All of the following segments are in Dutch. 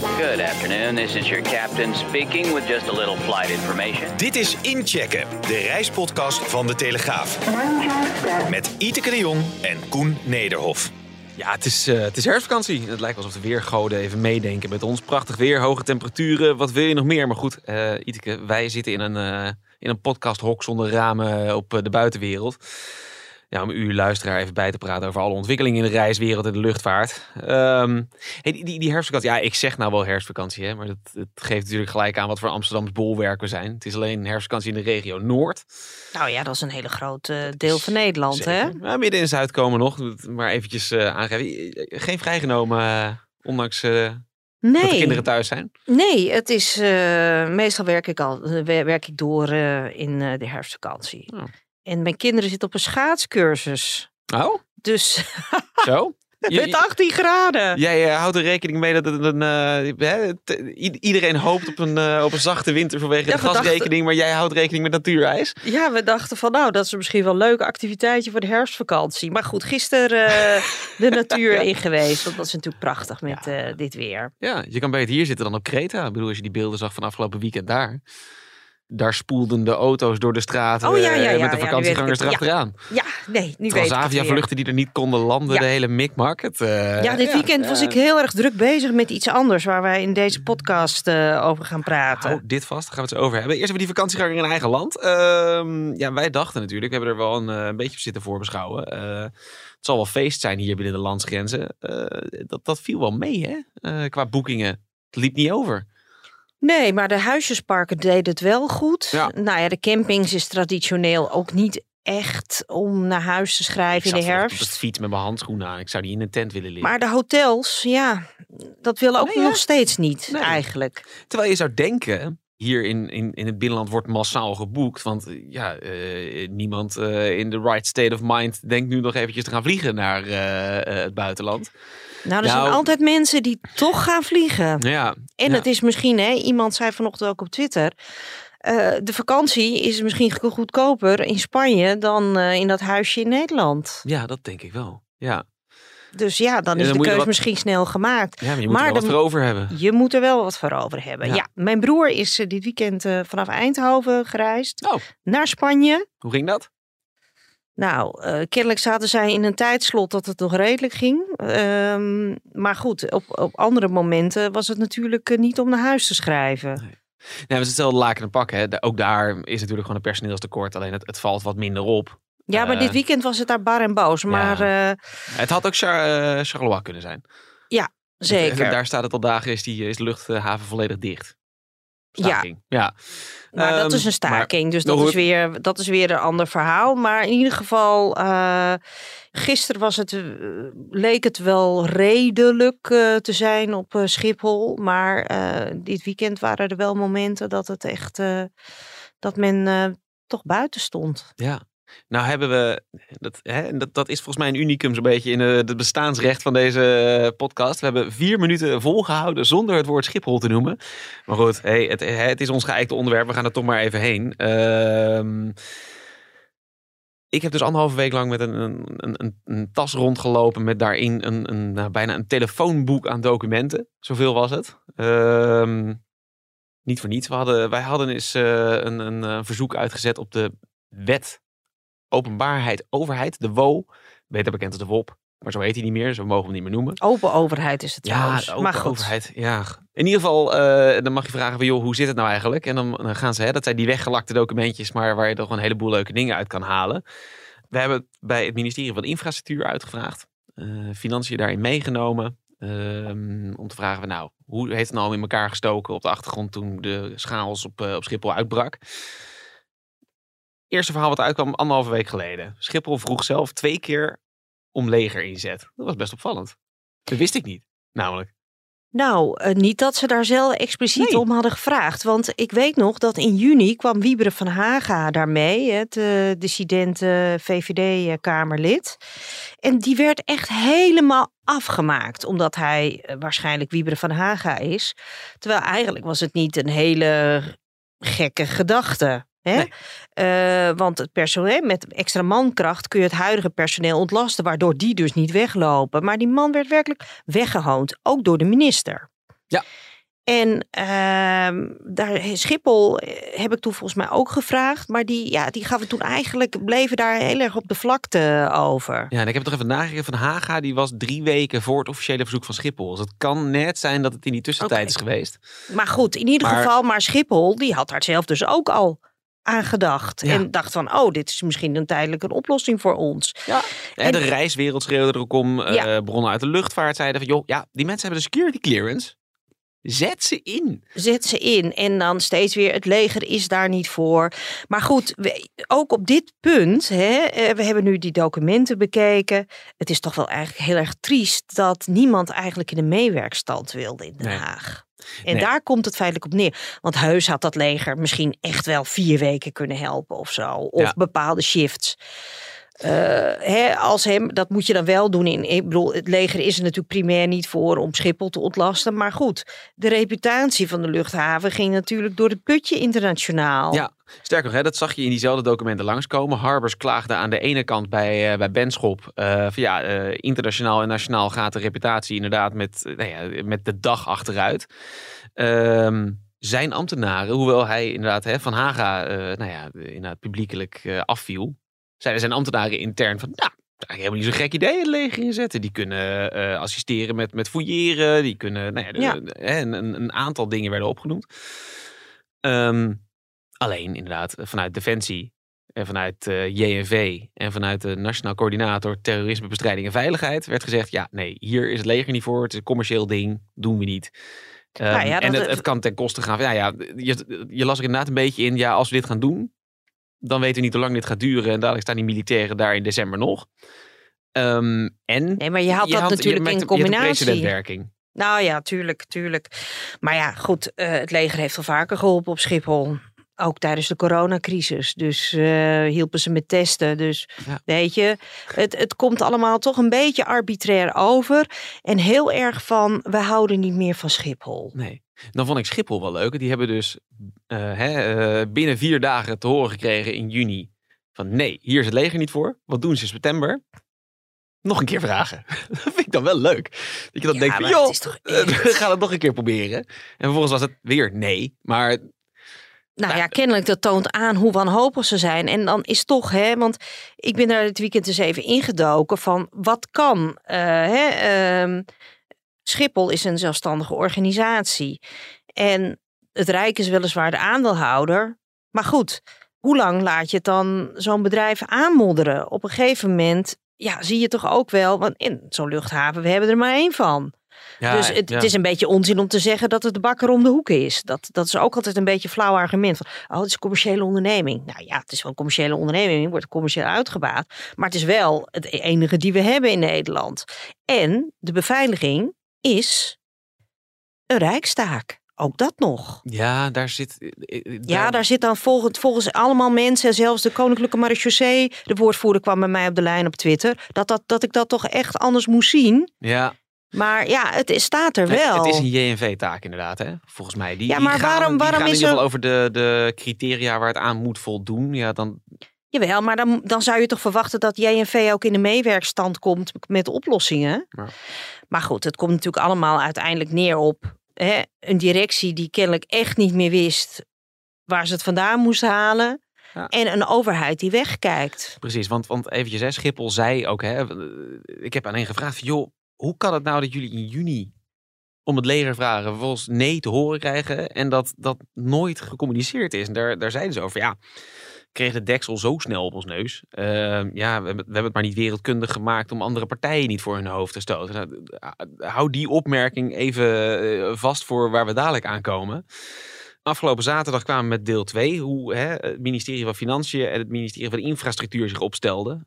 Good afternoon. This is your captain speaking with just a little flight information. Dit is Inchecken, de reispodcast van De Telegraaf. Met Iteke de Jong en Koen Nederhof. Ja, het is, eh, het is herfstvakantie. Het lijkt alsof de weergoden even meedenken met ons. Prachtig weer, hoge temperaturen. Wat wil je nog meer? Maar goed, eh Iteke, wij zitten in een, eh in een podcasthok zonder ramen op de buitenwereld. Ja, om u luisteraar even bij te praten over alle ontwikkelingen in de reiswereld en de luchtvaart. Ehm, hey, die, die, die herfstvakantie, ja, ik zeg nou wel herfstvakantie, hè, maar dat, het geeft natuurlijk gelijk aan wat voor Amsterdams bolwerk we zijn. Het is alleen herfstvakantie in de regio Noord. Nou ja, dat is een hele groot eh, deel van Nederland, hè? Midden in Zuid komen nog, maar eventjes eh, aangeven. Geen vrijgenomen, eh, ondanks eh, dat de kinderen thuis zijn. nee, het is eh, meestal werk ik al eh, wer- werk ik door eh, in eh, de herfstvakantie. Oh. En mijn kinderen zitten op een schaatscursus. Oh, Dus zo? Met 18 graden. Jij eh, houdt er rekening mee dat het een. eh, iedereen hoopt op een, eh, op een zachte winter vanwege Ja, de dachten- gasrekening, maar jij houdt rekening met natuurijs. Ja, we dachten van nou, dat is misschien wel een leuk activiteitje voor de herfstvakantie. Maar goed, gisteren de natuur in geweest. Want dat is natuurlijk prachtig met Ja. dit weer. Ja, je kan beter hier zitten dan op Kreta. Ik bedoel, als je die beelden zag van afgelopen weekend daar. Daar spoelden de auto's door de straten Oh, ja, ja, eh, ja, met de vakantiegangers erachteraan. Ja, nee, nu weet ik het weer. Transavia-vluchten die er niet konden landen, Ja. de hele mikmak. Het, eh, Ja, dit weekend was ik heel erg druk bezig met iets anders waar wij in deze podcast eh, over gaan praten. Hou dit vast, daar gaan we het zo over hebben. Eerst hebben we die vakantieganger in eigen land. Ehm, ja, wij dachten natuurlijk, we hebben er wel een, een beetje op zitten voorbeschouwen. Eh, het zal wel feest zijn hier binnen de landsgrenzen. Eh, dat, dat viel wel mee, hè? Eh, qua boekingen. Het liep niet over. Nee, maar de huisjesparken deden het wel goed. Ja. Nou ja, de campings is traditioneel ook niet echt om naar huis te schrijven Ik in de herfst. de fiets met mijn handschoenen aan. Ik zou niet in een tent willen liggen. Maar de hotels, ja, dat willen ook Nee, nog steeds niet Nee. eigenlijk. Terwijl je zou denken, hier in, in, in het binnenland wordt massaal geboekt. Want eh, ja, eh, niemand eh, in the right state of mind denkt nu nog eventjes te gaan vliegen naar het buitenland. Nou, er Nou- zijn altijd mensen die toch gaan vliegen. Ja, En ja. het is misschien, hè, iemand zei vanochtend ook op Twitter. eh, de vakantie is misschien go- goedkoper in Spanje dan eh, in dat huisje in Nederland. ja, dat denk ik wel. Ja, Dus ja, dan Ja, is dan de wat- misschien snel gemaakt. ja maar je moet Maar er wel wat voor over hebben. Je moet er wel wat voor over hebben. Ja. Ja, mijn broer is eh, dit weekend vanaf Eindhoven gereisd Oh, naar Spanje. hoe ging dat? Nou, eh, kennelijk zaten zij in een tijdslot dat het nog redelijk ging. Ehm, maar goed, op, op andere momenten was het natuurlijk eh, niet om naar huis te schrijven. Nee, het is hetzelfde laken en pakken. Hè. Ook daar is natuurlijk gewoon een personeelstekort. Alleen het, het valt wat minder op. Ja, maar Eh, dit weekend was het daar bar en boos. Maar eh, Het had ook Char eh, Charleroi kunnen zijn. zeker. Daar staat het al dagen, is, die, is de luchthaven volledig dicht. Ja. Staking. ja. Maar dat Ehm, is een staking, dus dat is, weer, dat is weer een ander verhaal. Maar in ieder geval, eh, gisteren was het, eh, leek het wel redelijk eh, te zijn op Schiphol. Maar dit weekend waren er wel momenten dat het echt, dat men toch buiten stond. Ja. Nou hebben we, dat, hè, dat, dat is volgens mij een unicum zo'n beetje in eh, het bestaansrecht van deze eh, podcast. We hebben vier minuten volgehouden zonder het woord Schiphol te noemen. Maar goed, hey, het, het is ons geëikte onderwerp, we gaan er toch maar even heen. Ehm, ik heb dus anderhalve week lang met een, een, een, een, tas rondgelopen met daarin een, een, nou, bijna een telefoonboek aan documenten. Zoveel was het. Ehm, niet voor niets. We hadden, wij hadden eens eh, een, een, verzoek uitgezet op de wet openbaarheid overheid, de WO. Beter bekend als de WOP. Maar zo heet hij niet meer, zo mogen we hem niet meer noemen. Open overheid is het trouwens. de open maar goed. overheid. Ja. In ieder geval, eh, dan mag je vragen van, joh, hoe zit het nou eigenlijk? En dan, dan gaan ze, hè, dat zijn die weggelakte documentjes, maar waar je toch een heleboel leuke dingen uit kan halen. We hebben het bij het ministerie van Infrastructuur uitgevraagd. eh, financiën daarin meegenomen. ehm, om te vragen, nou, hoe heeft het nou in elkaar gestoken op de achtergrond toen de schaals op, eh, op Schiphol uitbrak? Eerste verhaal wat uitkwam anderhalve week geleden. Schiphol vroeg zelf twee keer om legerinzet. Dat was best opvallend. Dat wist ik niet, namelijk. Nou, eh, niet dat ze daar zelf expliciet Nee. om hadden gevraagd. Want ik weet nog dat in juni kwam Wieberen van Haga daarmee, het eh, dissident VVD-Kamerlid. En die werd echt helemaal afgemaakt, omdat hij eh, waarschijnlijk Wieberen van Haga is. Terwijl eigenlijk was het niet een hele gekke gedachte. Hè? Nee. Eh, want het personeel met extra mankracht kun je het huidige personeel ontlasten, waardoor die dus niet weglopen. Maar die man werd werkelijk weggehoond, ook door de minister. Ja. En ehm, daar, Schiphol eh, heb ik toen volgens mij ook gevraagd, maar die, ja, die gaven toen eigenlijk, bleven daar heel erg op de vlakte over. Ja, en ik heb toch even nagekeken van Haga. Die was drie weken voor het officiële verzoek van Schiphol. Dus het kan net zijn dat het in die tussentijd is geweest. Maar goed, in ieder Maar- geval, maar Schiphol, die had daar zelf dus ook al aan gedacht. Ja. En dacht van, oh, dit is misschien een tijdelijke oplossing voor ons. Ja. En de reiswereld schreeuwde er ook om. eh, bronnen uit de luchtvaart zeiden van... joh, ja, die mensen hebben de security clearance. Zet ze in. Zet ze in en dan steeds weer, het leger is daar niet voor. Maar goed, we- ook op dit punt, hè, eh, we hebben nu die documenten bekeken. Het is toch wel eigenlijk heel erg triest dat niemand eigenlijk in de meewerkstand wilde in Den Nee. Haag. En Nee. daar komt het feitelijk op neer. Want heus had dat leger misschien echt wel vier weken kunnen helpen of zo. Of Ja. bepaalde shifts. Eh, als hem, dat moet je dan wel doen. In, ik bedoel, het leger is er natuurlijk primair niet voor om Schiphol te ontlasten. Maar goed, de reputatie van de luchthaven ging natuurlijk door het putje internationaal. Ja, sterker nog, hè, dat zag je in diezelfde documenten langskomen. Harbers klaagde aan de ene kant bij, eh, bij Benschop. eh, van ja, internationaal en nationaal gaat de reputatie inderdaad met, nou ja, met de dag achteruit. Ehm, zijn ambtenaren, hoewel hij inderdaad hè, van Haga nou ja, inderdaad publiekelijk afviel, zeiden zijn ambtenaren intern van, nou, eigenlijk helemaal niet zo'n gek idee het leger inzetten. Die kunnen eh, assisteren met, met fouilleren, die kunnen, nou ja, Ja. een, een- een aantal dingen werden opgenoemd. Ehm, alleen inderdaad vanuit Defensie en vanuit eh, JNV en vanuit de Nationaal Coördinator Terrorisme, Bestrijding en Veiligheid werd gezegd, ja, nee, hier is het leger niet voor, het is een commercieel ding, doen we niet. Ehm, Nou ja, en het, het kan ten koste gaan van, ja, ja, je, je las er inderdaad een beetje in, ja, als we dit gaan doen, dan weten we niet hoe lang dit gaat duren en dadelijk staan die militairen daar in december nog. Ehm, en Nee, maar je had dat had- natuurlijk in combinatie. Nou ja, tuurlijk, tuurlijk. Maar ja, goed, eh, het leger heeft al vaker geholpen op Schiphol. Ook tijdens de coronacrisis. Dus eh, hielpen ze met testen. Dus Ja. weet je, het, het komt allemaal toch een beetje arbitrair over. En heel erg van, we houden niet meer van Schiphol. Nee. Dan vond ik Schiphol wel leuk. Die hebben dus eh, hè, eh, binnen vier dagen te horen gekregen in juni. Van nee, hier is het leger niet voor. Wat doen ze in september? Nog een keer vragen. Dat vind ik dan wel leuk. Dat je dan Ja, denkt van joh, eh, echt- we gaan het nog een keer proberen. En vervolgens was het weer nee. Maar Nou ja, kennelijk dat toont aan hoe wanhopig ze zijn. En dan is toch, hè, want ik ben daar dit weekend eens even ingedoken van wat kan. hè, ehm, Schiphol is een zelfstandige organisatie. En het Rijk is weliswaar de aandeelhouder. Maar goed, hoe lang laat je het dan zo'n bedrijf aanmodderen? Op een gegeven moment, ja, zie je toch ook wel, want in zo'n luchthaven, we hebben er maar één van ja, dus het, ja. het is een beetje onzin om te zeggen dat het de bakker om de hoek is. Dat, dat is ook altijd een beetje een flauw argument. Van, oh, het is een commerciële onderneming. Nou ja, het is wel een commerciële onderneming, wordt commercieel uitgebaat. Maar het is wel het enige die we hebben in Nederland. En de beveiliging is een rijkstaak. Ook dat nog. ja, daar zit. eh, eh, Ja, daar zit dan volgens, volgens allemaal mensen, zelfs de Koninklijke Marechaussee, de woordvoerder kwam bij mij op de lijn op Twitter, dat, dat, dat ik dat toch echt anders moest zien. Ja, Maar ja, het is, staat er wel. Het is een JNV-taak inderdaad, hè? volgens mij. Die, Ja, die maar gaan, waarom- die waarom gaan is er- over de, de criteria waar het aan moet voldoen. Ja, dan, Jawel, maar dan, dan zou je toch verwachten dat JNV ook in de meewerkstand komt met oplossingen. Ja. Maar goed, het komt natuurlijk allemaal uiteindelijk neer op hè, een directie die kennelijk echt niet meer wist waar ze het vandaan moest halen. Ja. En een overheid die wegkijkt. Precies, want, want eventjes, hè, Schiphol zei ook, hè, eh, ik heb aan hen gevraagd, joh, hoe kan het nou dat jullie in juni om het leger vragen, vervolgens nee te horen krijgen en dat dat nooit gecommuniceerd is? En daar, daar zeiden ze over, ja, kreeg de deksel zo snel op ons neus. Eh, ja, we hebben, we hebben het maar niet wereldkundig gemaakt om andere partijen niet voor hun hoofd te stoten. Nou, eh, hou die opmerking even eh, vast voor waar we dadelijk aankomen. Afgelopen zaterdag kwamen we met deel 2, hoe hè, het ministerie van Financiën en het ministerie van Infrastructuur zich opstelden.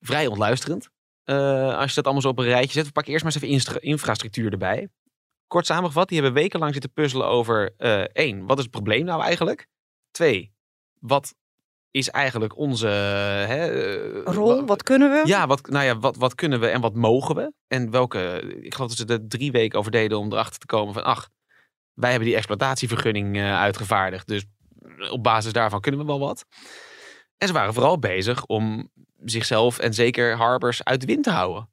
Vrij ontluisterend. eh, als je dat allemaal zo op een rijtje zet. We pakken eerst maar eens even infrastructuur erbij. Kort samengevat, die hebben wekenlang zitten puzzelen over eh, één, wat is het probleem nou eigenlijk? Twee, wat is eigenlijk onze hè, eh, Rol, wa- wat kunnen we? Ja, wat, nou ja, wat, wat kunnen we en wat mogen we? En welke, ik geloof dat ze er drie weken over deden om erachter te komen van, ach, wij hebben die exploitatievergunning eh, uitgevaardigd, dus op basis daarvan kunnen we wel wat. En ze waren vooral bezig om zichzelf en zeker Harbers uit de wind te houden.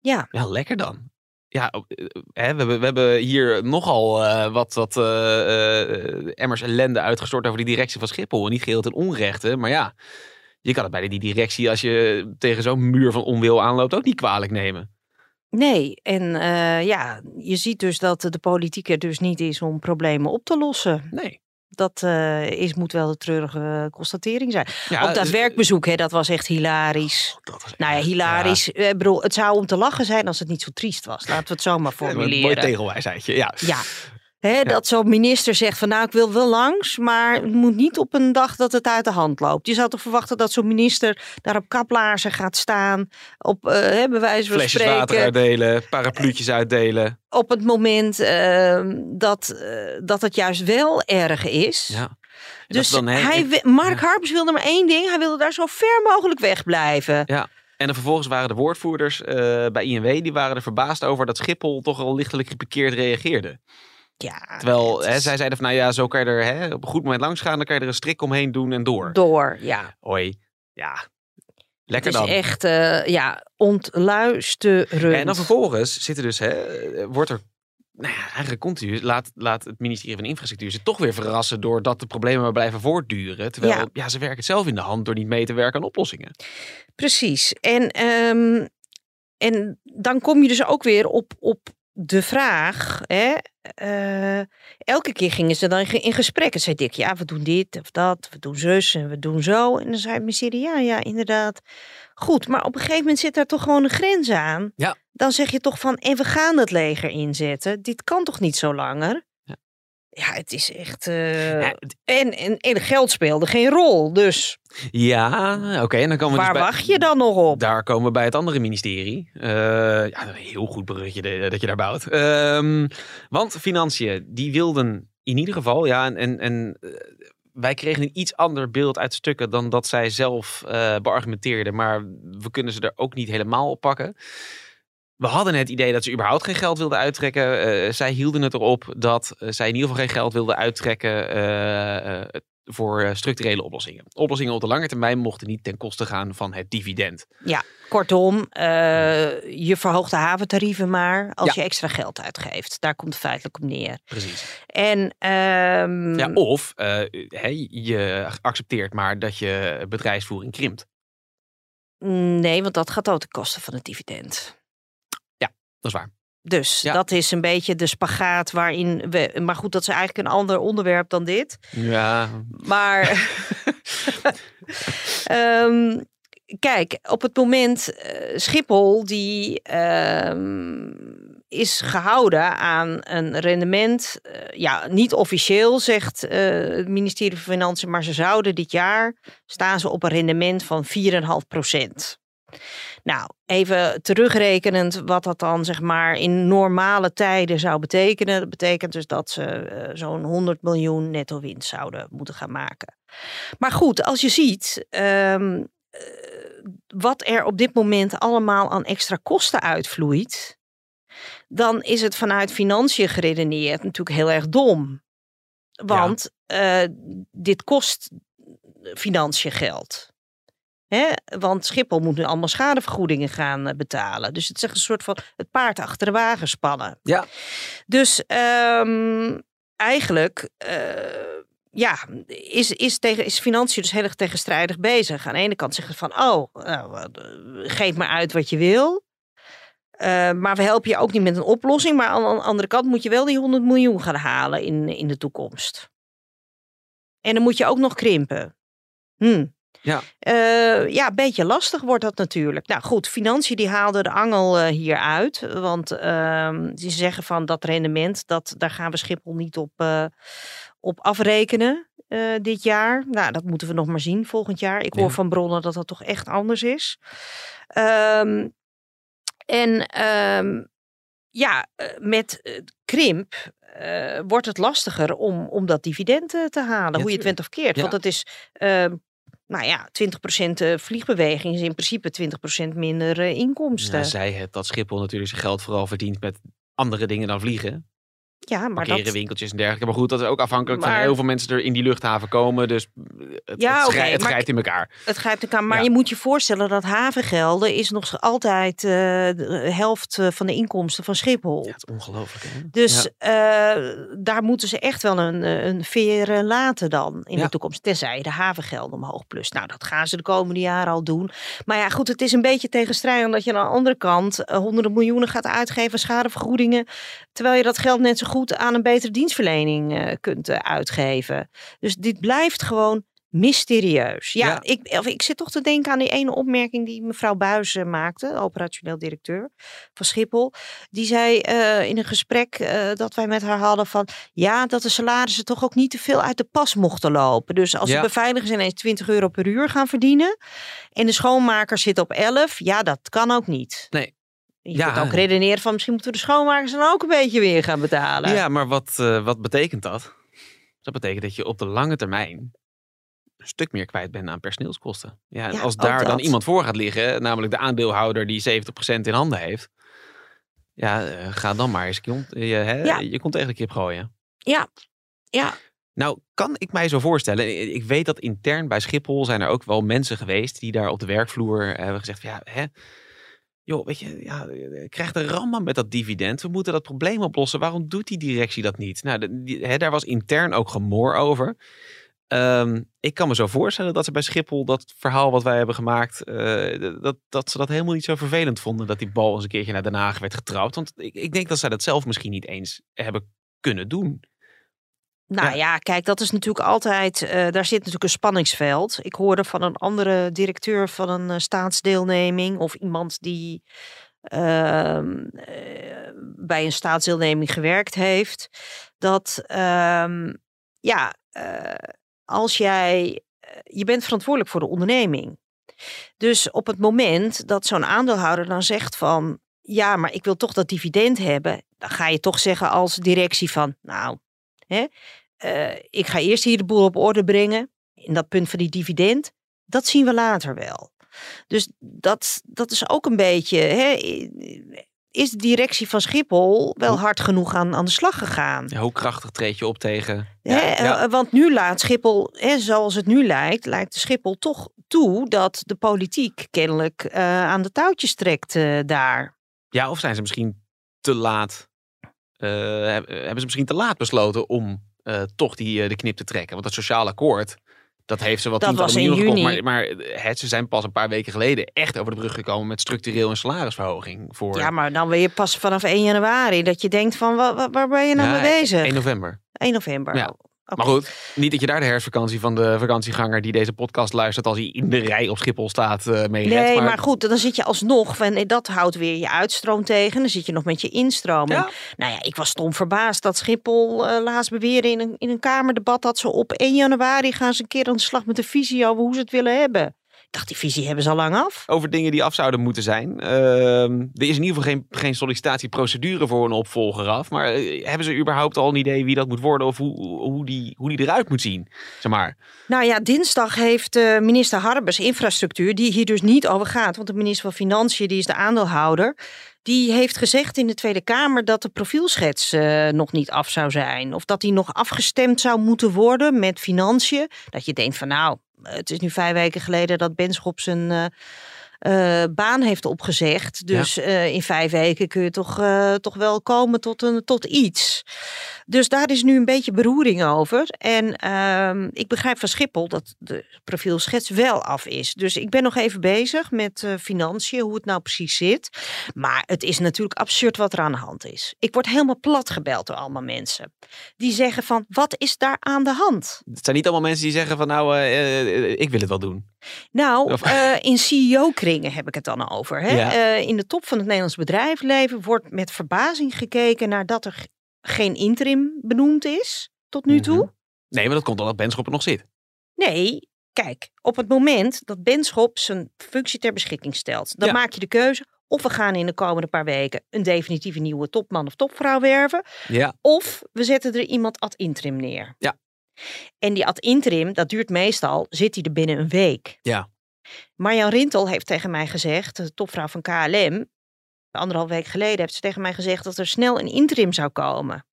Ja. Ja, lekker dan. Ja, eh, hè, we, hebben, we hebben hier nogal eh, wat, wat eh, eh, emmers ellende uitgestort over die directie van Schiphol. En niet geheel ten onrechte, maar ja, je kan het bij die directie als je tegen zo'n muur van onwil aanloopt ook niet kwalijk nemen. Nee, en eh, ja, je ziet dus dat de politiek er dus niet is om problemen op te lossen. Nee. Dat eh, is, moet wel de treurige constatering zijn. Ja, Op dat dus- werkbezoek, hè, dat was echt hilarisch. Dat was Nou ja, hilarisch. Eh, Ik bedoel, het zou om te lachen zijn als het niet zo triest was. Laten we het zo maar Ja, een formuleren. mooi tegelwijsheidje, ja. Ja. Hè, Dat zo'n minister zegt van nou ik wil wel langs, maar het moet niet op een dag dat het uit de hand loopt. Je zou toch verwachten dat zo'n minister daar op kaplaarzen gaat staan, op eh, hè, bij wijze van Flesjes water uitdelen, parapluutjes uitdelen. op het moment eh, dat, eh, dat het juist wel erg is. Ja. Dus dan, hij, ik- Mark Harpers wilde maar één ding, hij wilde daar zo ver mogelijk wegblijven. Ja. En dan vervolgens waren de woordvoerders eh, bij INW, die waren er verbaasd over dat Schiphol toch al lichtelijk geparkeerd reageerde. Ja, Terwijl het hè, is zij zeiden van, nou ja, zo kan je er hè, op een goed moment langs gaan, dan kan je er een strik omheen doen en door. door, ja. Hoi. Ja. Het Lekker is dan. echt, eh, ja, ontluisterend. En dan vervolgens zitten dus, hè, wordt er, nou ja, eigenlijk continu, laat, laat het ministerie van Infrastructuur zich toch weer verrassen doordat de problemen maar blijven voortduren. Terwijl, Ja. ja. ze werken het zelf in de hand door niet mee te werken aan oplossingen. Precies. En, ehm, en dan kom je dus ook weer op, op de vraag. Hè, eh, elke keer gingen ze dan in ge- in gesprek. En zei Dick, ja, we doen dit of dat. We doen zus en we doen zo. En dan zei het ministerie, ja, ja, inderdaad. Goed, maar op een gegeven moment zit daar toch gewoon een grens aan. Ja. Dan zeg je toch van, en we gaan het leger inzetten. Dit kan toch niet zo langer? Ja. Het is echt... eh, Ja, het- en, en, en geld speelde geen rol. Dus Ja, oké. en dan komen we waar dus bij, wacht je dan nog op? Daar komen we bij het andere ministerie. Eh, ja, heel goed bruggetje dat je daar bouwt. Ehm, want financiën, die wilden in ieder geval, ja, en, en, en eh, wij kregen een iets ander beeld uit stukken dan dat zij zelf beargumenteerden. Maar we kunnen ze er ook niet helemaal op pakken. We hadden het idee dat ze überhaupt geen geld wilden uittrekken. Eh, zij hielden het erop dat eh, zij in ieder geval geen geld wilden uittrekken eh, voor structurele oplossingen. Oplossingen op de lange termijn mochten niet ten koste gaan van het dividend. Kortom, eh, je verhoogt de haventarieven maar als Ja. je extra geld uitgeeft. Daar komt het feitelijk op neer. Precies. En ehm, Ja, of hè, je accepteert maar dat je bedrijfsvoering krimpt. nee, want dat gaat ook ten koste van het dividend. Dat is waar. Dus Ja. dat is een beetje de spagaat waarin we. Maar goed, dat is eigenlijk een ander onderwerp dan dit. Ja, Maar ehm, kijk, op het moment eh, Schiphol die ehm, is gehouden aan een rendement, eh, ja, niet officieel zegt eh, het ministerie van Financiën, maar ze zouden dit jaar staan ze op een rendement van 4,5 procent. Nou, even terugrekenend wat dat dan zeg maar in normale tijden zou betekenen. Dat betekent dus dat ze eh, zo'n 100 miljoen netto winst zouden moeten gaan maken. Maar goed, als je ziet ehm, eh, wat er op dit moment allemaal aan extra kosten uitvloeit, dan is het vanuit financiën geredeneerd natuurlijk heel erg dom. Want eh, dit kost financiën geld. Hè? Want Schiphol moet nu allemaal schadevergoedingen gaan eh, betalen. Dus het is echt een soort van het paard achter de wagen spannen. Ja. Dus ehm, eigenlijk eh, ja, is, is, tegen, is financiën dus heel erg tegenstrijdig bezig. Aan de ene kant zeggen ze van, oh, nou, eh, geef maar uit wat je wil. Maar we helpen je ook niet met een oplossing. Maar aan de andere kant moet je wel die 100 miljoen gaan halen in, in de toekomst. En dan moet je ook nog krimpen. Hm. Ja. Eh, ja, een beetje lastig wordt dat natuurlijk. Nou goed, financiën die haalden de angel eh, hier uit. Want ehm, ze zeggen van dat rendement, dat, daar gaan we Schiphol niet op, eh, op afrekenen dit jaar. Nou, dat moeten we nog maar zien volgend jaar. Ik hoor Ja. van bronnen dat dat toch echt anders is. Ehm, En ehm, ja, met krimp wordt het lastiger om, om dat dividend te halen. hoe je het went of keert. Ja. Want het is, nou ja, 20% eh, vliegbeweging is in principe 20% minder eh, inkomsten. Ja, zij het dat Schiphol natuurlijk zijn geld vooral verdient met andere dingen dan vliegen. Ja, maar dat... winkeltjes en dergelijke. Maar goed, dat is ook afhankelijk van heel veel mensen er in die luchthaven komen. Dus het, Ja, het, grijpt in elkaar. Het grijpt elkaar. Maar Ja. je moet je voorstellen dat havengelden is nog altijd eh, de helft eh, van de inkomsten van Schiphol. Ja, het is ongelooflijk. Hè? Dus Ja. eh, daar moeten ze echt wel een, een veer laten dan in de toekomst. Tenzij de havengelden omhoog plus. Nou, dat gaan ze de komende jaren al doen. Maar ja, goed, het is een beetje tegenstrijdig dat je aan de andere kant honderden miljoenen gaat uitgeven aan schadevergoedingen. Terwijl je dat geld net zo goed aan een betere dienstverlening eh, kunt eh, uitgeven. Dus dit blijft gewoon mysterieus. Ja, Ja. Ik, of ik zit toch te denken aan die ene opmerking die mevrouw Buis eh, maakte, operationeel directeur van Schiphol. Die zei in een gesprek dat wij met haar hadden van ja, dat de salarissen toch ook niet te veel uit de pas mochten lopen. Dus als Ja. de beveiligers ineens 20 euro per uur gaan verdienen en de schoonmaker zit op 11, ja, dat kan ook niet. Nee. Je Ja. kunt ook redeneren van misschien moeten we de schoonmakers dan ook een beetje weer gaan betalen. Ja, maar wat, eh, wat betekent dat? Dat betekent dat je op de lange termijn een stuk meer kwijt bent aan personeelskosten. Ja, en Ja, als daar dan iemand voor gaat liggen, namelijk de aandeelhouder die 70% in handen heeft. Ja, eh, ga dan maar eens je, kont- je, hè, Ja. je kont tegen de kip gooien. ja. ja. Nou, kan ik mij zo voorstellen. Ik weet dat intern bij Schiphol zijn er ook wel mensen geweest die daar op de werkvloer hebben gezegd: van, ja, hè, joh, weet je, ja, eh, krijgt een ramman met dat dividend. We moeten dat probleem oplossen. Waarom doet die directie dat niet? Nou, hè, daar was intern ook gemoor over. Ehm, ik kan me zo voorstellen dat ze bij Schiphol dat verhaal wat wij hebben gemaakt, eh, dat, dat ze dat helemaal niet zo vervelend vonden dat die bal eens een keertje naar Den Haag werd getrapt. Want ik, ik denk dat zij dat zelf misschien niet eens hebben kunnen doen. Nou Ja. ja. kijk, dat is natuurlijk altijd, eh, daar zit natuurlijk een spanningsveld. Ik hoorde van een andere directeur van een eh, staatsdeelneming of iemand die ehm, eh, bij een staatsdeelneming gewerkt heeft, dat ehm, ja, als jij, je bent verantwoordelijk voor de onderneming. Dus op het moment dat zo'n aandeelhouder dan zegt van, ja, maar ik wil toch dat dividend hebben, dan ga je toch zeggen als directie van, nou, hè, eh, ik ga eerst hier de boel op orde brengen. In dat punt van die dividend, dat zien we later wel. Dus dat, dat is ook een beetje. Hè, is de directie van Schiphol wel hard genoeg aan, aan de slag gegaan? Ja, hoe krachtig treed je op tegen... Hè, eh, Want nu laat Schiphol, hè, zoals het nu lijkt, lijkt de Schiphol toch toe dat de politiek kennelijk eh, aan de touwtjes trekt daar. Ja, of zijn ze misschien te laat... eh, heb- hebben ze misschien te laat besloten om eh, toch die, eh, de knip te trekken? Want dat sociaal akkoord, dat heeft ze wat Dat was in. Maar, maar ze zijn pas een paar weken geleden echt over de brug gekomen met structureel een salarisverhoging. Voor Ja, maar dan weer pas vanaf 1 januari dat je denkt van wa- wa- waar, ben je nou Ja, mee bezig? 1 november. 1 november. Ja. Maar goed, niet dat je daar de herfstvakantie van de vakantieganger die deze podcast luistert als hij in de rij op Schiphol staat eh mee redt. Nee, maar... goed, dan zit je alsnog, en dat houdt weer je uitstroom tegen. Dan zit je nog met je instroom. En. Nou ja, ik was stom verbaasd dat Schiphol eh, laatst beweerde in een, in een kamerdebat dat ze op 1 januari gaan ze een keer aan de slag met de visie over hoe ze het willen hebben. Ik dacht, die visie hebben ze al lang af. over dingen die af zouden moeten zijn. Ehm, er is in ieder geval geen, geen sollicitatieprocedure voor een opvolger af. Maar eh, hebben ze überhaupt al een idee wie dat moet worden of hoe, hoe, die, hoe die eruit moet zien? Zeg maar. Nou ja, dinsdag heeft eh, minister Harbers infrastructuur, die hier dus niet over gaat, want de minister van Financiën, die is de aandeelhouder, die heeft gezegd in de Tweede Kamer dat de profielschets eh, nog niet af zou zijn. Of dat die nog afgestemd zou moeten worden met Financiën. Dat je denkt van nou, het is nu vijf weken geleden dat Benschop zijn eh, baan heeft opgezegd. Dus eh, in vijf weken kun je toch, eh, toch wel komen tot, een, tot iets. Dus daar is nu een beetje beroering over. En ehm, ik begrijp van Schiphol dat de profielschets wel af is. Dus ik ben nog even bezig met financiën, hoe het nou precies zit. Maar het is natuurlijk absurd wat er aan de hand is. Ik word helemaal plat gebeld door allemaal mensen. Die zeggen van, wat is daar aan de hand? Het zijn niet allemaal mensen die zeggen van nou, ik wil het wel doen. Nou, Of- eh, in CEO-kringen heb ik het dan over. Hè? Ja. Eh, in de top van het Nederlands bedrijfsleven wordt met verbazing gekeken naar dat er geen interim benoemd is tot nu toe. Mhm. Nee, maar dat komt omdat Benschop er nog zit. Nee, kijk, op het moment dat Benschop zijn functie ter beschikking stelt, dan Ja. maak je de keuze Of we gaan in de komende paar weken een definitieve nieuwe topman of topvrouw werven. Ja. Of we zetten er iemand ad interim neer. Ja. En die ad interim, dat duurt meestal, zit hij er binnen een week. Ja. Marjan Rintel heeft tegen mij gezegd, de topvrouw van KLM, anderhalf week geleden heeft ze tegen mij gezegd dat er snel een interim zou komen.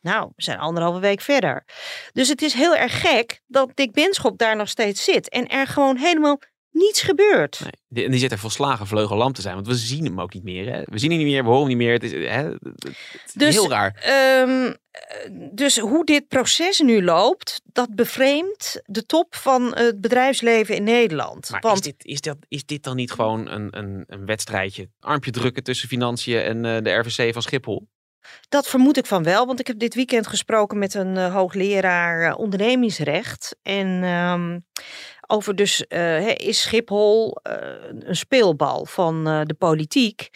Nou, we zijn anderhalve week verder. Dus het is heel erg gek dat Dick Benschop daar nog steeds zit en er gewoon helemaal niets gebeurt. Nee, en die zit er volslagen vleugellam te zijn, want we zien hem ook niet meer. Hè? We zien hem niet meer, we horen hem niet meer. Het is, hè, het is Dus, heel raar. Ehm, eh, dus hoe dit proces nu loopt, dat bevreemdt de top van het bedrijfsleven in Nederland. Maar Want is, dit, is, dat, is dit dan niet gewoon een, een, een wedstrijdje? Armpje drukken tussen financiën en eh, de RVC van Schiphol? Dat vermoed ik van wel, want ik heb dit weekend gesproken met een eh, hoogleraar eh, ondernemingsrecht. En ehm, over dus eh, is Schiphol eh, een speelbal van eh, de politiek.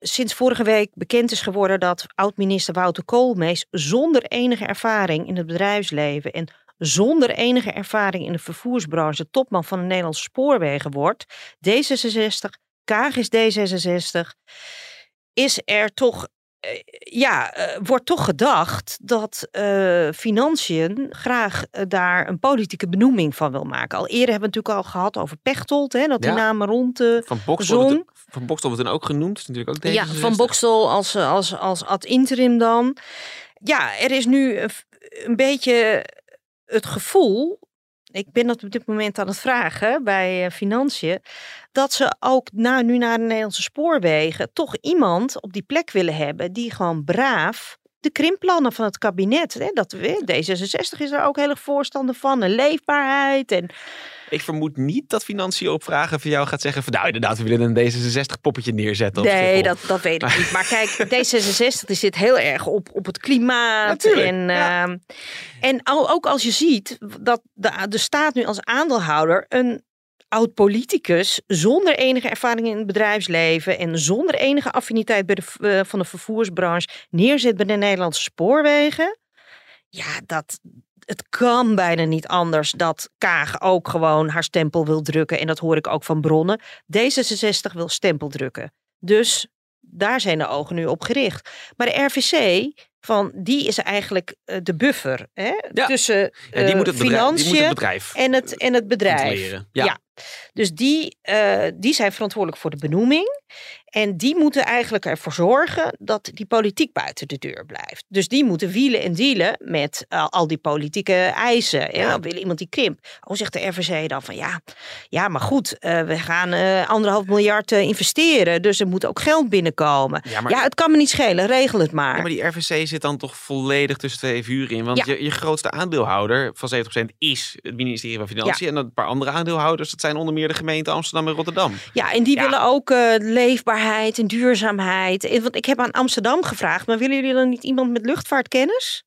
Sinds vorige week bekend is geworden dat oud-minister Wouter Koolmees zonder enige ervaring in het bedrijfsleven en zonder enige ervaring in de vervoersbranche topman van de Nederlandse spoorwegen wordt. D66, Kaag is D66. Is er toch ja, eh, wordt toch gedacht dat eh, financiën graag eh, daar een politieke benoeming van wil maken. Al eerder hebben we het natuurlijk al gehad over Pechtold, hè, dat die Ja. namen rond de Van zon. het- van Bokstel wordt dan ook genoemd. Is natuurlijk ook Ja, D66. van Bokstel als, als, als ad interim dan. Ja, er is nu een, een beetje het gevoel. Ik ben dat op dit moment aan het vragen bij eh, Financiën. Dat ze ook nou, nu naar de Nederlandse spoorwegen toch iemand op die plek willen hebben. die gewoon braaf de krimpplannen van het kabinet. Hè, dat, we- D66 is er ook heel erg voorstander van. En leefbaarheid. En Ik vermoed niet dat financiën op vragen van jou gaat zeggen van nou inderdaad, we willen een D66 poppetje neerzetten. op Nee, dat, dat weet ik niet. Maar kijk, D66 die zit heel erg op, op het klimaat. Natuurlijk, en ja. ehm, en al, ook als je ziet dat de, de staat nu als aandeelhouder een oud politicus zonder enige ervaring in het bedrijfsleven en zonder enige affiniteit bij de, eh, van de vervoersbranche neerzet bij de Nederlandse spoorwegen. Ja, dat, het kan bijna niet anders dat Kaag ook gewoon haar stempel wil drukken. En dat hoor ik ook van bronnen. D66 wil stempel drukken. Dus daar zijn de ogen nu op gericht. Maar de RVC, van, die is eigenlijk eh, de buffer hè, Ja. tussen Ja, die, eh, moet het bedrijf, die moet financiën het bedrijf en het, en het bedrijf. Ja. Ja. Dus die, eh, die zijn verantwoordelijk voor de benoeming. En die moeten eigenlijk ervoor zorgen dat die politiek buiten de deur blijft. Dus die moeten wielen en dealen met eh, al die politieke eisen. Ja. Ja. Wil iemand die krimp? Oh, zegt de RVC dan van ja, ja maar goed, eh, we gaan eh, anderhalf miljard investeren. Dus er moet ook geld binnenkomen. Ja, maar- ja, het kan me niet schelen, regel het maar. Ja, maar die RVC zit dan toch volledig tussen twee vuren in. Want je, je grootste aandeelhouder van 70% is het ministerie van Financiën. En een paar andere aandeelhouders, dat zijn onder meer de gemeenten Amsterdam en Rotterdam. Ja, en die willen ook eh, en duurzaamheid. Want ik heb aan Amsterdam gevraagd, maar willen jullie dan niet iemand met luchtvaartkennis?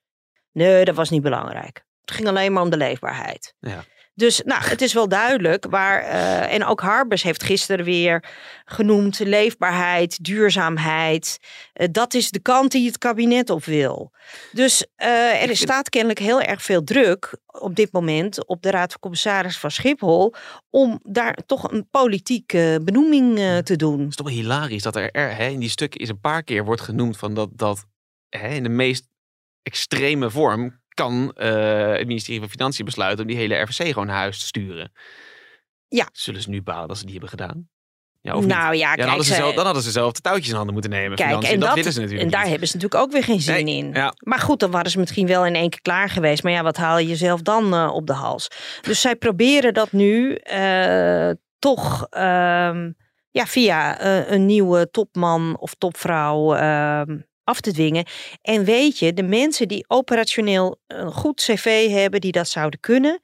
Nee, dat was niet belangrijk. Het ging alleen maar om de leefbaarheid. Ja. Dus nou, het is wel duidelijk waar. eh, en ook Harbers heeft gisteren weer genoemd: leefbaarheid, duurzaamheid. Eh, dat is de kant die het kabinet op wil. Dus eh, er vind- staat kennelijk heel erg veel druk op dit moment op de Raad van Commissaris van Schiphol. om daar toch een politieke benoeming te doen. Het is toch wel hilarisch dat er, er hè, in die stukken is een paar keer wordt genoemd van dat, dat hè, in de meest extreme vorm kan eh, het ministerie van Financiën besluiten om die hele RVC gewoon naar huis te sturen. Ja. Zullen ze nu balen dat ze die hebben gedaan? Ja, of niet? nou ja, Ja, dan, hadden ze ze- zelf, dan hadden ze zelf de touwtjes in handen moeten nemen. Kijk, financiën. en, dat, dat, willen ze natuurlijk en daar niet. hebben ze natuurlijk ook weer geen zin Nee, in. ja. Maar goed, dan waren ze misschien wel in één keer klaar geweest. Maar ja, wat haal je jezelf dan eh, op de hals? Dus zij proberen dat nu eh, toch ehm, ja, via een nieuwe topman of topvrouw ehm, af te dwingen. En weet je, de mensen die operationeel een goed cv hebben, die dat zouden kunnen,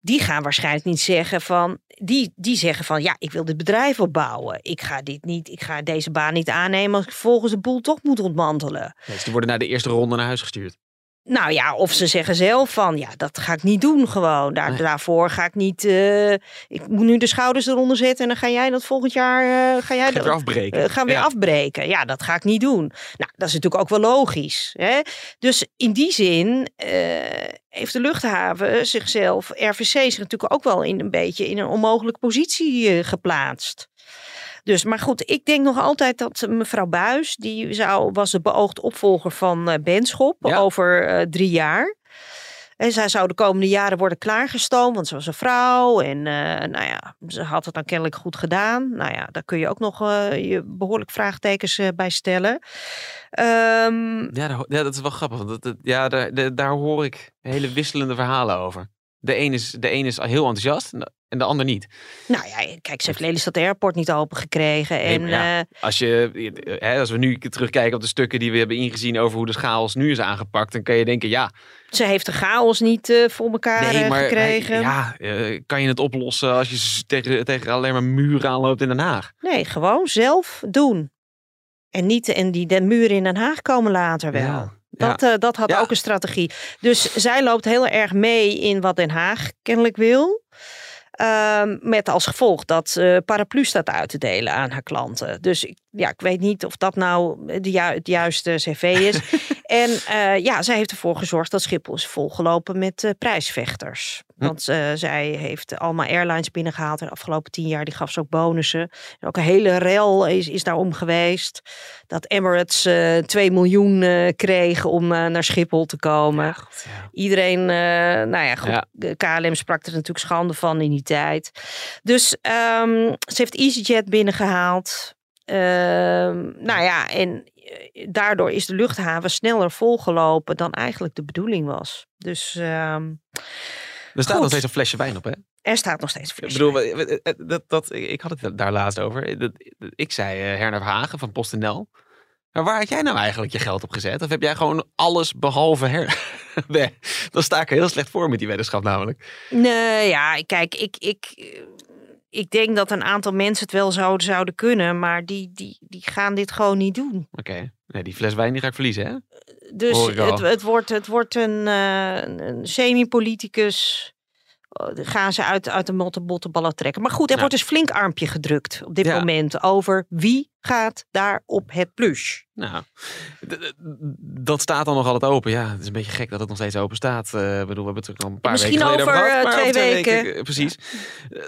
die gaan waarschijnlijk niet zeggen van, die, die zeggen van, ja, ik wil dit bedrijf opbouwen. Ik ga dit niet, ik ga deze baan niet aannemen als ik vervolgens de boel toch moet ontmantelen. Dus die worden naar de eerste ronde naar huis gestuurd. Nou ja, of ze zeggen zelf van, ja, dat ga ik niet doen gewoon. Daar, Nee. Daarvoor ga ik niet, eh, ik moet nu de schouders eronder zetten en dan ga jij dat volgend jaar, eh, ga jij dat, weer afbreken. eh, gaan weer Ja. afbreken. Ja, dat ga ik niet doen. Nou, dat is natuurlijk ook wel logisch. Hè? Dus in die zin heeft de luchthaven zichzelf, RVC zich natuurlijk ook wel in een beetje in een onmogelijke positie geplaatst. Dus, maar goed, ik denk nog altijd dat mevrouw Buis, die zou, was de beoogd opvolger van eh Benschop Ja. over eh, drie jaar. En zij zou de komende jaren worden klaargestoomd, want ze was een vrouw. En eh, nou ja, ze had het dan kennelijk goed gedaan. Nou ja, daar kun je ook nog je behoorlijk vraagtekens bij stellen. Ehm, Ja, daar ho- ja, dat is wel grappig. want Dat, dat- ja, daar- daar hoor ik hele wisselende verhalen over. De een is, de een is heel enthousiast en de, ander niet. nou ja, kijk, ze heeft Lelystad Airport niet open gekregen. Nee, En maar ja, eh, Als, je, hè, als we nu terugkijken op de stukken die we hebben ingezien over hoe de chaos nu is aangepakt, dan kan je denken, ja, ze heeft de chaos niet eh, voor elkaar nee, eh, maar gekregen. ja, kan je het oplossen als je tegen, tegen alleen maar muren aanloopt in Den Haag? Nee, gewoon zelf doen. En niet en die de muren in Den Haag komen later wel. Ja, Dat, eh, dat had Ja. ook een strategie. Dus zij loopt heel erg mee in wat Den Haag kennelijk wil. Ehm, met als gevolg dat ze paraplu staat uit te delen aan haar klanten. Dus ik- ja, ik weet niet of dat nou de ju- het juiste cv is. en eh, ja, zij heeft ervoor gezorgd dat Schiphol is volgelopen met eh, prijsvechters. Hm. Want eh, zij heeft allemaal airlines binnengehaald de afgelopen tien jaar. Die gaf ze ook bonussen. En ook een hele rel is, is daarom geweest. Dat Emirates eh 2 miljoen kreeg om naar Schiphol te komen. Ja, goed, ja. Iedereen, nou ja, goed, Ja. KLM sprak er natuurlijk schande van in die tijd. Dus ehm, ze heeft EasyJet binnengehaald. Ehm, nou ja, en daardoor is de luchthaven sneller volgelopen dan eigenlijk de bedoeling was. Dus ehm, Er staat Goed. nog steeds een flesje wijn op, hè? er staat nog steeds Ik fles bedoel, wijn. we- we- eh, dat, dat, ik had het daar laatst over. Dat, ik zei uh, Herna Hagen van PostNL. Maar waar had jij nou eigenlijk je geld op gezet? Of heb jij gewoon alles behalve her... nee, dan sta ik er heel slecht voor met die weddenschap namelijk. Nee, ja, kijk, ik, ik, eh, ik denk dat een aantal mensen het wel zouden, zouden kunnen, maar die, die, die gaan dit gewoon niet doen. Oké, nee, die fles wijn die ga ik verliezen, hè? Dus het, het, wordt, het wordt een, eh, een- semi-politicus. Dan gaan ze uit, uit de motte bottenballen trekken. Maar goed, er Ja. wordt dus flink armpje gedrukt op dit Ja. moment over wie gaat daar op het plus. Nou, dat staat dan nog altijd open. Ja, het is een beetje gek dat het nog steeds open staat. Eh, ik bedoel, we hebben het er al een paar Misschien weken geleden over, gehad, eh, twee over weken. eh, precies. Eh, eh,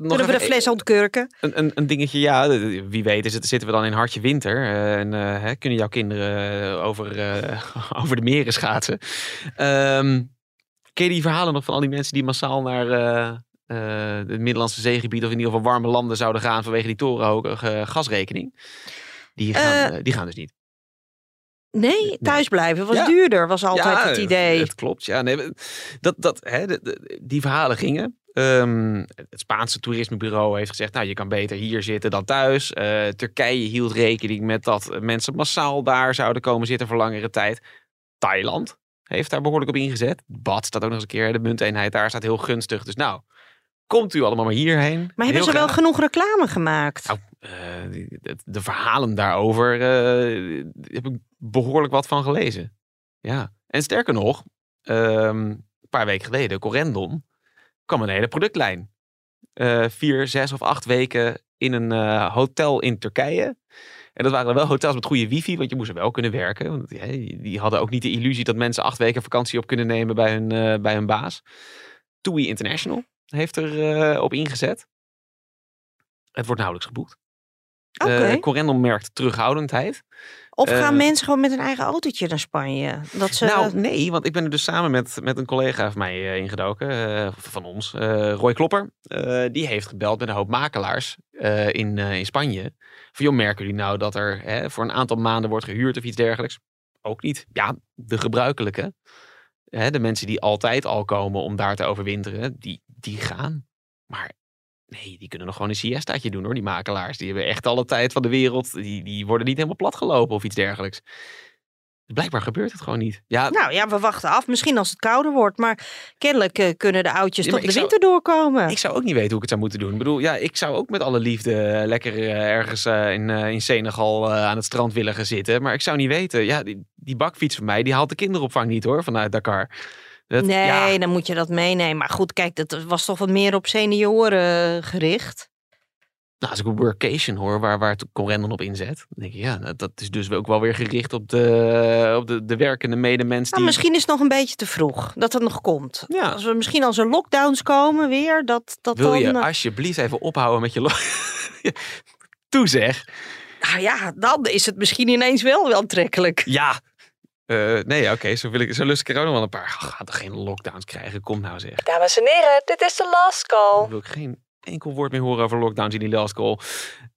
nog Kunnen we de fles ontkurken? Een, een, een dingetje, ja, wie weet is het, zitten we dan in hartje winter. eh, en eh, hè, kunnen jouw kinderen eh, over, over de meren schaatsen. Ehm ken je die verhalen nog van al die mensen die massaal naar het Middellandse zeegebied... of in ieder geval warme landen zouden gaan vanwege die torenhoge gasrekening? Die gaan, die gaan dus niet. Nee, thuisblijven was Ja. duurder, was altijd Ja, het idee. Het klopt, ja. Nee, dat, dat, hè, de- de- die verhalen gingen. Ehm, het Spaanse toerismebureau heeft gezegd, nou, je kan beter hier zitten dan thuis. Eh, Turkije hield rekening met dat mensen massaal daar zouden komen zitten voor langere tijd. Thailand heeft daar behoorlijk op ingezet. Bad staat ook nog eens een keer, de munteenheid daar staat heel gunstig. Dus nou, komt u allemaal maar hierheen. Maar hebben Heel ze wel genoeg reclame gemaakt? Nou, eh, de, de verhalen daarover eh, heb ik behoorlijk wat van gelezen. Ja, en sterker nog, ehm, een paar weken geleden, Corendon, kwam een hele productlijn. Eh, vier, zes of acht weken in een eh, hotel in Turkije. En dat waren wel hotels met goede wifi, want je moest er wel kunnen werken. Want die hadden ook niet de illusie dat mensen acht weken vakantie op kunnen nemen bij hun, eh, bij hun baas. TUI International heeft er op ingezet. Het wordt nauwelijks geboekt. Eh, Corendon merkt terughoudendheid. of gaan eh, mensen gewoon met een eigen autootje naar Spanje? Dat ze, Nou, nee, want ik ben er dus samen met, met een collega van mij eh, ingedoken, eh, van ons, Roy Klopper. Die heeft gebeld met een hoop makelaars in, in Spanje. Van, joh, merken jullie nou dat er hè, voor een aantal maanden wordt gehuurd of iets dergelijks? Ook niet. Ja, de gebruikelijke. Hè, de mensen die altijd al komen om daar te overwinteren, die, die gaan. Maar nee, die kunnen nog gewoon een siestaatje doen hoor, die makelaars. Die hebben echt alle tijd van de wereld. Die, die worden niet helemaal platgelopen of iets dergelijks. Blijkbaar gebeurt het gewoon niet. Ja, Nou ja, we wachten af. Misschien als het kouder wordt. Maar kennelijk eh, kunnen de oudjes Ja, maar de zou- winter doorkomen. Ik zou ook niet weten hoe ik het zou moeten doen. Ik bedoel, ja, ik zou ook met alle liefde eh, lekker eh, ergens in, in Senegal aan het strand willen gaan zitten. Maar ik zou niet weten. Ja, die, die bakfiets van mij, die haalt de kinderopvang niet hoor, vanuit Dakar. Dat, nee, ja, dan moet je dat meenemen. Maar goed, kijk, dat was toch wat meer op senioren eh, gericht. nou, als ik een workation hoor, waar, waar het Corendon op inzet, dan denk ik, ja, dat is dus ook wel weer gericht op de, op de, de werkende medemens. Nou, die... misschien is het nog een beetje te vroeg dat het nog komt. Ja. Als we misschien als er lockdowns komen weer, dat, dat Wil dan... je eh, alsjeblieft even ophouden met je... lo- toe zeg. Nou ja, dan is het misschien ineens wel aantrekkelijk. Ja. Eh, nee, oké, zo, wil ik, zo lust ik er ook nog wel een paar. Oh, ga toch geen lockdowns krijgen? Kom nou zeg. Dames en heren, dit is de last call. Dan wil ik geen enkel woord meer horen over lockdowns in die last call.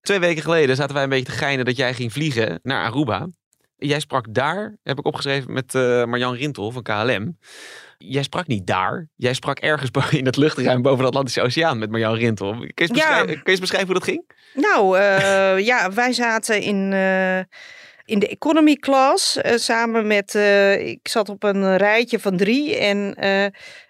Twee weken geleden zaten wij een beetje te geinen dat jij ging vliegen naar Aruba. Jij sprak daar, heb ik opgeschreven, met uh, Marjan Rintel van KLM. Jij sprak niet daar. Jij sprak ergens in het luchtruim boven de Atlantische Oceaan met Marjan Rintel. Kun je eens, beschrijven, kun je eens beschrijven hoe dat ging? Nou, uh, ja, wij zaten in... In de economy class uh, samen met, uh, ik zat op een rijtje van drie en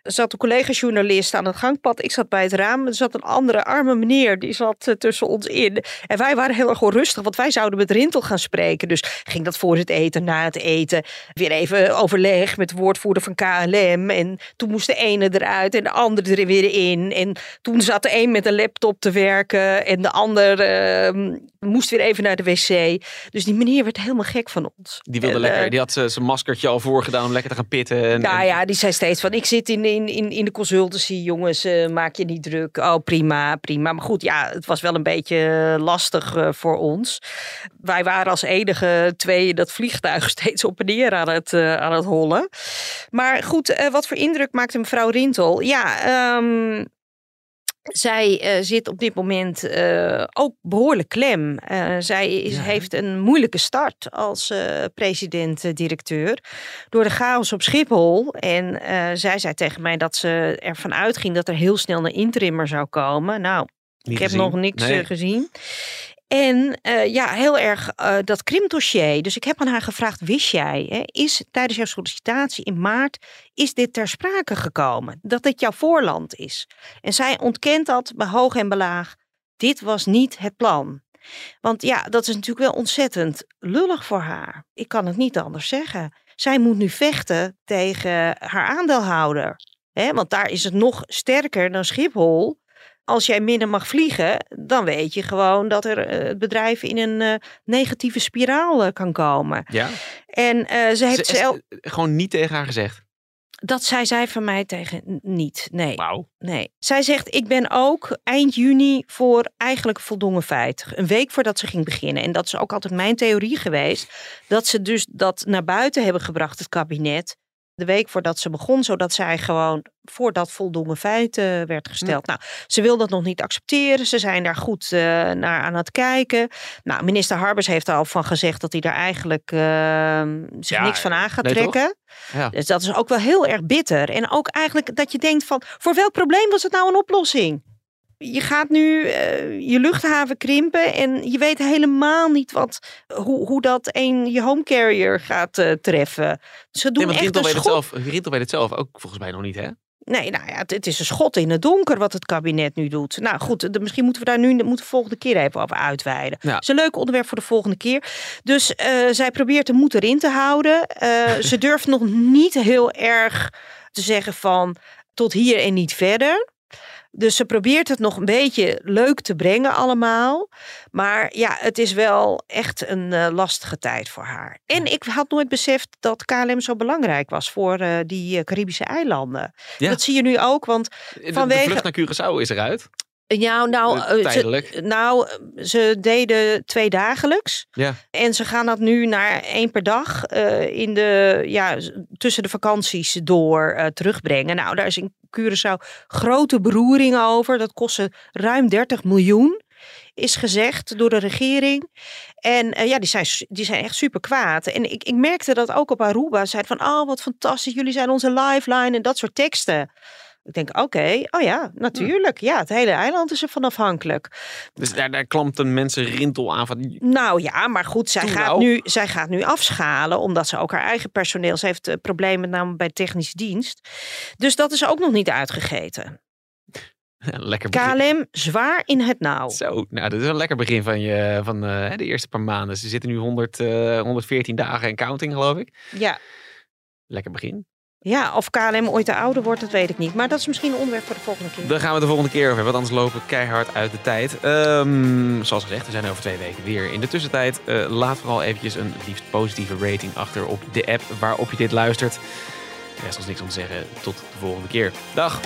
zat een collega-journalist aan het gangpad. Ik zat bij het raam. Er zat een andere arme meneer, die zat tussen ons in. En wij waren heel erg rustig, want wij zouden met Rintel gaan spreken. Dus ging dat voor het eten, na het eten. Weer even overleg met de woordvoerder van KLM. En toen moest de ene eruit en de andere er weer in. En toen zat de een met een laptop te werken en de ander ehm, moest weer even naar de wc. Dus die meneer werd helemaal gek van ons. Die wilde en, lekker, uh, die had zijn maskertje al voorgedaan om lekker te gaan pitten. En, nou ja, die zei steeds van ik zit in, in, in, in de consultancy, jongens, uh, maak je niet druk. Oh, prima, prima. Maar goed, ja, het was wel een beetje lastig uh, voor ons. Wij waren als enige twee dat vliegtuig steeds op en neer aan het, aan het hollen. Maar goed, wat voor indruk maakte mevrouw Rintel? Ja, um, zij uh, zit op dit moment uh, ook behoorlijk klem. Uh, zij is, ja. heeft een moeilijke start als president-directeur door de chaos op Schiphol. En zij zei tegen mij dat ze ervan uitging dat er heel snel een interimmer zou komen. Nou, Niet ik heb gezien. nog niks Nee. gezien. En uh, ja, heel erg uh, dat krimdossier. Dus ik heb aan haar gevraagd, wist jij, hè, is tijdens jouw sollicitatie in maart, is dit ter sprake gekomen? Dat dit jouw voorland is? En zij ontkent dat bij hoog en belaag. Dit was niet het plan. Want ja, dat is natuurlijk wel ontzettend lullig voor haar. Ik kan het niet anders zeggen. Zij moet nu vechten tegen haar aandeelhouder. Hè, want daar is het nog sterker dan Schiphol als jij minder mag vliegen, dan weet je gewoon dat er uh, het bedrijf in een uh, negatieve spiraal uh, kan komen. Ja. En ze heeft Ze- zelf. ze- gewoon niet tegen haar gezegd. Dat zei zij van mij tegen niet. Nee. Wauw. Nee. Zij zegt: Ik ben ook eind juni voor eigenlijk voldongen feit. Een week voordat ze ging beginnen. En dat is ook altijd mijn theorie geweest. Dat ze dus dat naar buiten hebben gebracht, het kabinet. De week voordat ze begon, zodat zij gewoon voor dat voldongen feit eh, werd gesteld. Nou, ze wil dat nog niet accepteren. Ze zijn daar goed eh, naar aan het kijken. Nou, minister Harbers heeft er al van gezegd dat hij daar eigenlijk eh, zich Ja, niks van aan gaat nee, trekken. Ja. Dus dat is ook wel heel erg bitter. En ook eigenlijk dat je denkt van, voor welk probleem was het nou een oplossing? Je gaat nu eh, je luchthaven krimpen en je weet helemaal niet wat, hoe, hoe dat een je home carrier gaat eh, treffen. Ze doen Nee, echt Rintel een weet, het schot. zelf, Rintel weet het zelf ook volgens mij nog niet, hè? Nee, nou ja, het, het is een schot in het donker wat het kabinet nu doet. Nou goed, de- misschien moeten we daar nu moeten we volgende keer even over uitweiden. Ja. Het is een leuk onderwerp voor de volgende keer. Dus eh, zij probeert de moed erin te houden. Ze durft nog niet heel erg te zeggen van tot hier en niet verder. Dus ze probeert het nog een beetje leuk te brengen allemaal. Maar ja, het is wel echt een eh, lastige tijd voor haar. En ik had nooit beseft dat KLM zo belangrijk was voor eh, die eh, Caribische eilanden. Ja. Dat zie je nu ook, want De- De, Vanwege- vlucht naar Curaçao is eruit. Ja, nou, Eh, eh, tijdelijk. Ze, nou, ze deden twee dagelijks. Ja. En ze gaan dat nu naar één per dag eh, in de, ja, tussen de vakanties door terugbrengen. Nou, daar is in Curaçao grote beroering over. Dat kostte ruim 30 miljoen, is gezegd door de regering. En ja, die zijn, die zijn echt super kwaad. En ik, ik merkte dat ook op Aruba. Zeiden van, oh wat fantastisch, jullie zijn onze lifeline en dat soort teksten. Ik denk, oké, oh ja, natuurlijk. Ja, het hele eiland is ervan afhankelijk. Dus daar, daar klampten mensen Rintel aan van... Nou ja, maar goed, zij gaat, nou. nu, zij gaat nu afschalen, omdat ze ook haar eigen personeel, ze heeft eh, problemen met name bij technische dienst. Dus dat is ook nog niet uitgegeten. lekker begin. KLM zwaar in het nauw. Zo, nou, dat is een lekker begin van, je, van eh, de eerste paar maanden. Ze zitten nu 100, eh, 114 dagen en counting, geloof ik. Ja. Lekker begin. Ja, of KLM ooit te ouder wordt, dat weet ik niet. Maar dat is misschien een onderwerp voor de volgende keer. Daar gaan we de volgende keer over want anders lopen we keihard uit de tijd. Ehm, zoals gezegd, we zijn over twee weken weer. In de tussentijd, eh, laat vooral eventjes een liefst positieve rating achter op de app waarop je dit luistert. Er rest ons niks om te zeggen. Tot de volgende keer. Dag!